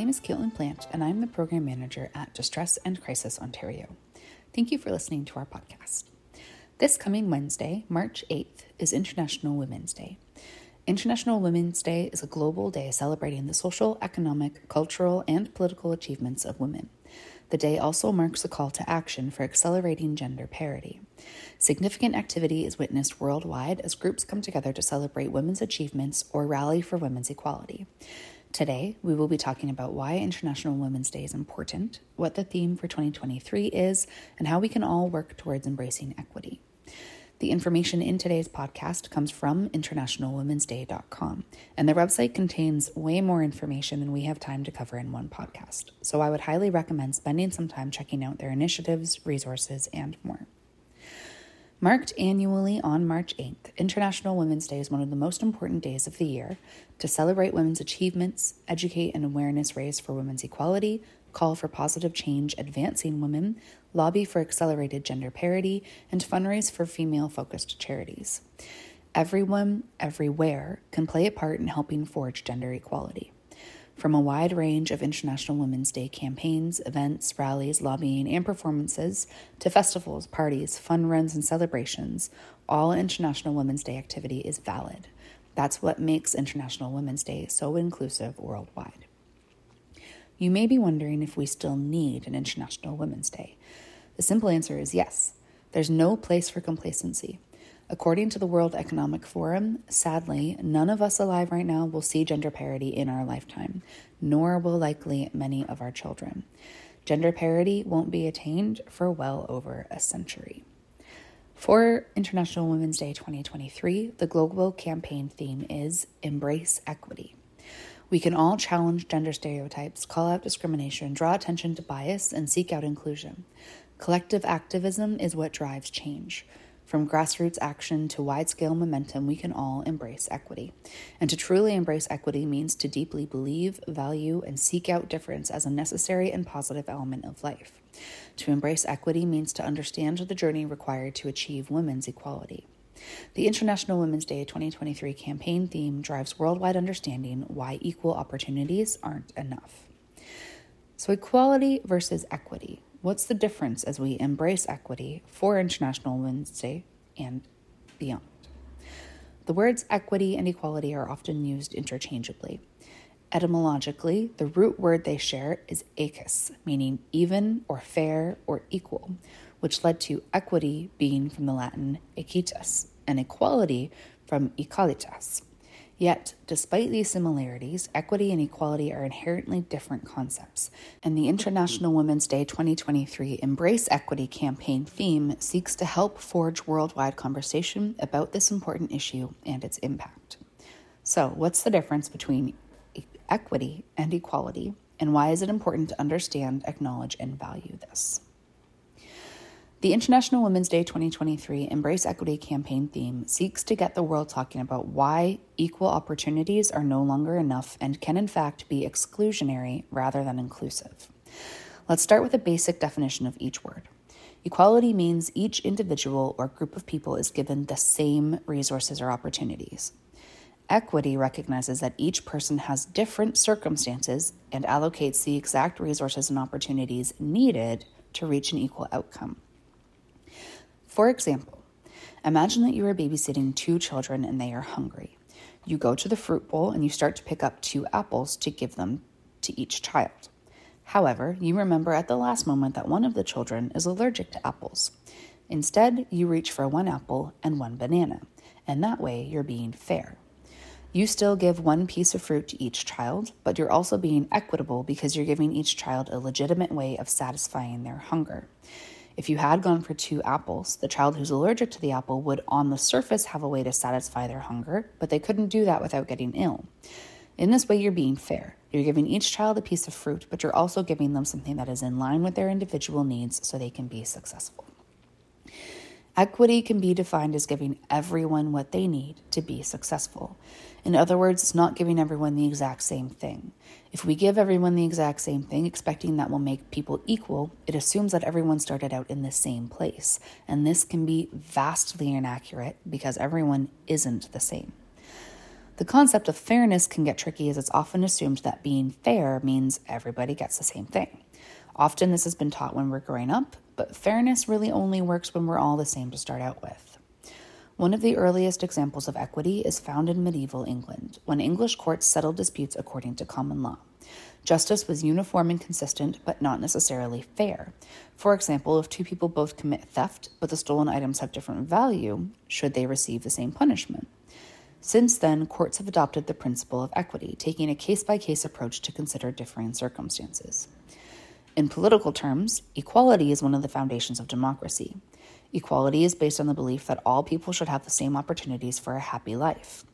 Name is Caitlin Plant, and I'm the Program Manager at Distress and Crisis Ontario. Thank you for listening to our podcast. This coming Wednesday, March 8th, is International Women's Day. International Women's Day is a global day celebrating the social, economic, cultural, and political achievements of women. The day also marks a call to action for accelerating gender parity. Significant activity is witnessed worldwide as groups come together to celebrate women's achievements or rally for women's equality. Today, we will be talking about why International Women's Day is important, what the theme for 2023 is, and how we can all work towards embracing equity. The information in today's podcast comes from internationalwomensday.com, and their website contains way more information than we have time to cover in one podcast. So I would highly recommend spending some time checking out their initiatives, resources, and more. Marked annually on March 8th, International Women's Day is one of the most important days of the year to celebrate women's achievements, educate and awareness raise for women's equality, call for positive change advancing women, lobby for accelerated gender parity, and fundraise for female focused charities. Everyone, everywhere, can play a part in helping forge gender equality. From a wide range of International Women's Day campaigns, events, rallies, lobbying, and performances to festivals, parties, fun runs, and celebrations, all International Women's Day activity is valid. That's what makes International Women's Day so inclusive worldwide. You may be wondering if we still need an International Women's Day. The simple answer is yes. There's no place for complacency. According to the World Economic Forum, sadly, none of us alive right now will see gender parity in our lifetime, nor will likely many of our children. Gender parity won't be attained for well over a century. For International Women's Day 2023, the global campaign theme is Embrace Equity. We can all challenge gender stereotypes, call out discrimination, draw attention to bias, and seek out inclusion. Collective activism is what drives change. From grassroots action to wide scale momentum, we can all embrace equity. And to truly embrace equity means to deeply believe, value, and seek out difference as a necessary and positive element of life. To embrace equity means to understand the journey required to achieve women's equality. The International Women's Day 2023 campaign theme drives worldwide understanding why equal opportunities aren't enough. So, equality versus equity. What's the difference as we embrace equity for International Women's Day and beyond? The words equity and equality are often used interchangeably. Etymologically, the root word they share is equus, meaning even or fair or equal, which led to equity being from the Latin equitas and equality from equalitas. Yet, despite these similarities, equity and equality are inherently different concepts, and the International Women's Day 2023 Embrace Equity campaign theme seeks to help forge worldwide conversation about this important issue and its impact. So, what's the difference between equity and equality, and why is it important to understand, acknowledge, and value this? The International Women's Day 2023 Embrace Equity campaign theme seeks to get the world talking about why equal opportunities are no longer enough and can, in fact, be exclusionary rather than inclusive. Let's start with a basic definition of each word. Equality means each individual or group of people is given the same resources or opportunities. Equity recognizes that each person has different circumstances and allocates the exact resources and opportunities needed to reach an equal outcome. For example, imagine that you are babysitting two children and they are hungry. You go to the fruit bowl and you start to pick up two apples to give them to each child. However, you remember at the last moment that one of the children is allergic to apples. Instead, you reach for one apple and one banana, and that way you're being fair. You still give one piece of fruit to each child, but you're also being equitable because you're giving each child a legitimate way of satisfying their hunger. If you had gone for two apples, the child who's allergic to the apple would, on the surface, have a way to satisfy their hunger, but they couldn't do that without getting ill. In this way, you're being fair. You're giving each child a piece of fruit, but you're also giving them something that is in line with their individual needs so they can be successful. Equity can be defined as giving everyone what they need to be successful. In other words, it's not giving everyone the exact same thing. If we give everyone the exact same thing, expecting that will make people equal, it assumes that everyone started out in the same place. And this can be vastly inaccurate because everyone isn't the same. The concept of fairness can get tricky as it's often assumed that being fair means everybody gets the same thing. Often this has been taught when we're growing up, but fairness really only works when we're all the same to start out with. One of the earliest examples of equity is found in medieval England, when English courts settled disputes according to common law. Justice was uniform and consistent, but not necessarily fair. For example, if two people both commit theft, but the stolen items have different value, should they receive the same punishment? Since then, courts have adopted the principle of equity, taking a case by case approach to consider differing circumstances. In political terms, equality is one of the foundations of democracy. Equality is based on the belief that all people should have the same opportunities for a happy life.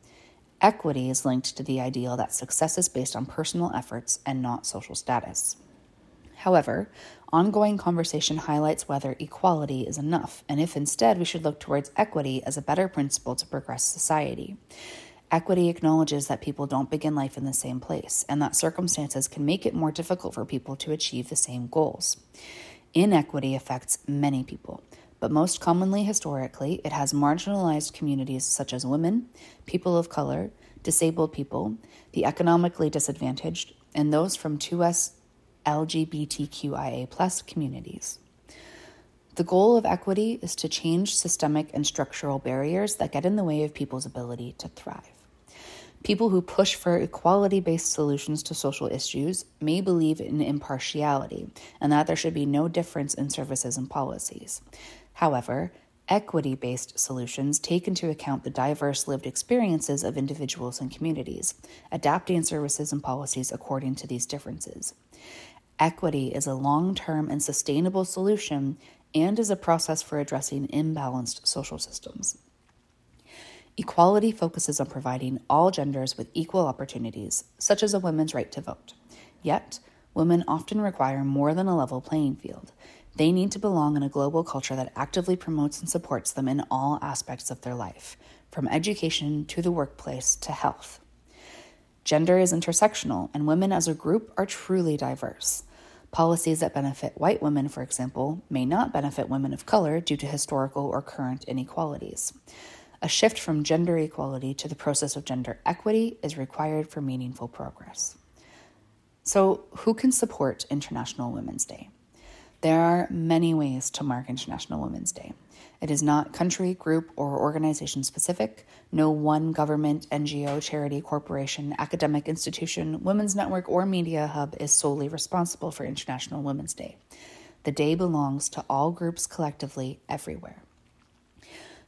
Equity is linked to the ideal that success is based on personal efforts and not social status. However, ongoing conversation highlights whether equality is enough, and if instead we should look towards equity as a better principle to progress society. Equity acknowledges that people don't begin life in the same place, and that circumstances can make it more difficult for people to achieve the same goals. Inequity affects many people, but most commonly historically, it has marginalized communities such as women, people of color, disabled people, the economically disadvantaged, and those from 2S LGBTQIA communities. The goal of equity is to change systemic and structural barriers that get in the way of people's ability to thrive. People who push for equality based solutions to social issues may believe in impartiality and that there should be no difference in services and policies. However, equity based solutions take into account the diverse lived experiences of individuals and communities, adapting services and policies according to these differences. Equity is a long term and sustainable solution and is a process for addressing imbalanced social systems. Equality focuses on providing all genders with equal opportunities, such as a woman's right to vote. Yet, women often require more than a level playing field. They need to belong in a global culture that actively promotes and supports them in all aspects of their life, from education to the workplace to health. Gender is intersectional, and women as a group are truly diverse. Policies that benefit white women, for example, may not benefit women of color due to historical or current inequalities. A shift from gender equality to the process of gender equity is required for meaningful progress. So, who can support International Women's Day? There are many ways to mark International Women's Day. It is not country, group, or organization specific. No one government, NGO, charity, corporation, academic institution, women's network, or media hub is solely responsible for International Women's Day. The day belongs to all groups collectively everywhere.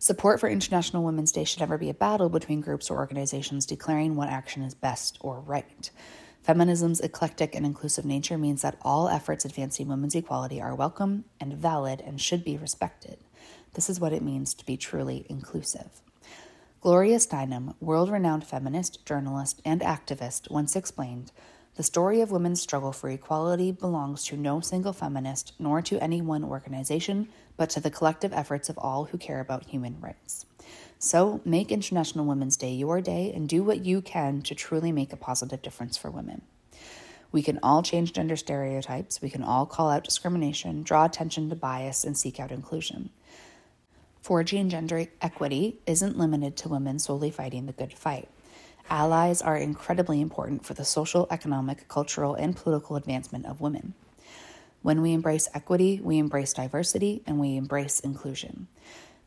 Support for International Women's Day should never be a battle between groups or organizations declaring what action is best or right. Feminism's eclectic and inclusive nature means that all efforts advancing women's equality are welcome and valid and should be respected. This is what it means to be truly inclusive. Gloria Steinem, world renowned feminist, journalist, and activist, once explained The story of women's struggle for equality belongs to no single feminist nor to any one organization, but to the collective efforts of all who care about human rights. So make International Women's Day your day and do what you can to truly make a positive difference for women. We can all change gender stereotypes, we can all call out discrimination, draw attention to bias, and seek out inclusion. Forging gender equity isn't limited to women solely fighting the good fight. Allies are incredibly important for the social, economic, cultural, and political advancement of women. When we embrace equity, we embrace diversity and we embrace inclusion.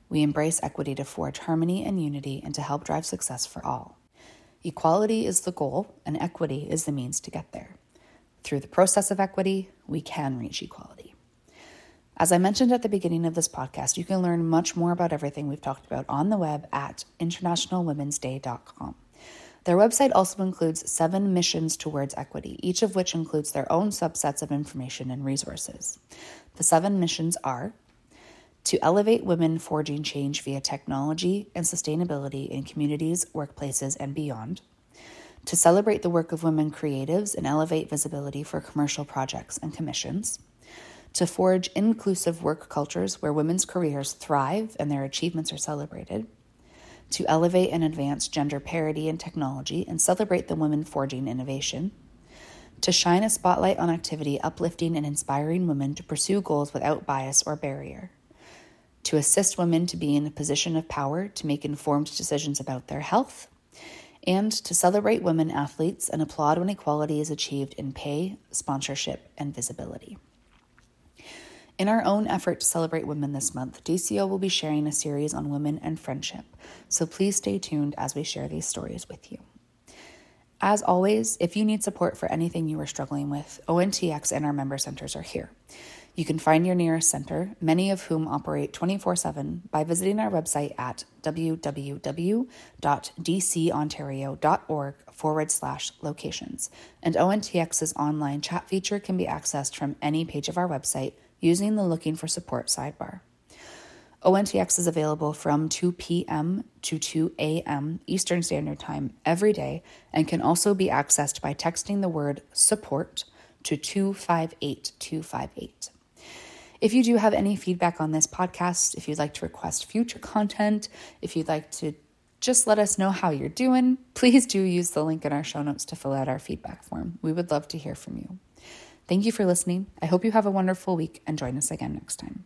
We embrace equity to forge harmony and unity and to help drive success for all. Equality is the goal, and equity is the means to get there. Through the process of equity, we can reach equality. As I mentioned at the beginning of this podcast, you can learn much more about everything we've talked about on the web at internationalwomensday.com. Their website also includes seven missions towards equity, each of which includes their own subsets of information and resources. The seven missions are to elevate women forging change via technology and sustainability in communities, workplaces, and beyond, to celebrate the work of women creatives and elevate visibility for commercial projects and commissions, to forge inclusive work cultures where women's careers thrive and their achievements are celebrated, to elevate and advance gender parity in technology and celebrate the women forging innovation, to shine a spotlight on activity uplifting and inspiring women to pursue goals without bias or barrier to assist women to be in a position of power to make informed decisions about their health, and to celebrate women athletes and applaud when equality is achieved in pay, sponsorship, and visibility. In our own effort to celebrate women this month, DCO will be sharing a series on women and friendship, so please stay tuned as we share these stories with you. As always, if you need support for anything you are struggling with, ONTX and our member centers are here. You can find your nearest center, many of whom operate 24 7, by visiting our website at www.dcontario.org forward slash locations. And ONTX's online chat feature can be accessed from any page of our website using the Looking for Support sidebar. ONTX is available from 2 p.m. to 2 a.m. Eastern Standard Time every day and can also be accessed by texting the word support to 258258. If you do have any feedback on this podcast, if you'd like to request future content, if you'd like to just let us know how you're doing, please do use the link in our show notes to fill out our feedback form. We would love to hear from you. Thank you for listening. I hope you have a wonderful week and join us again next time.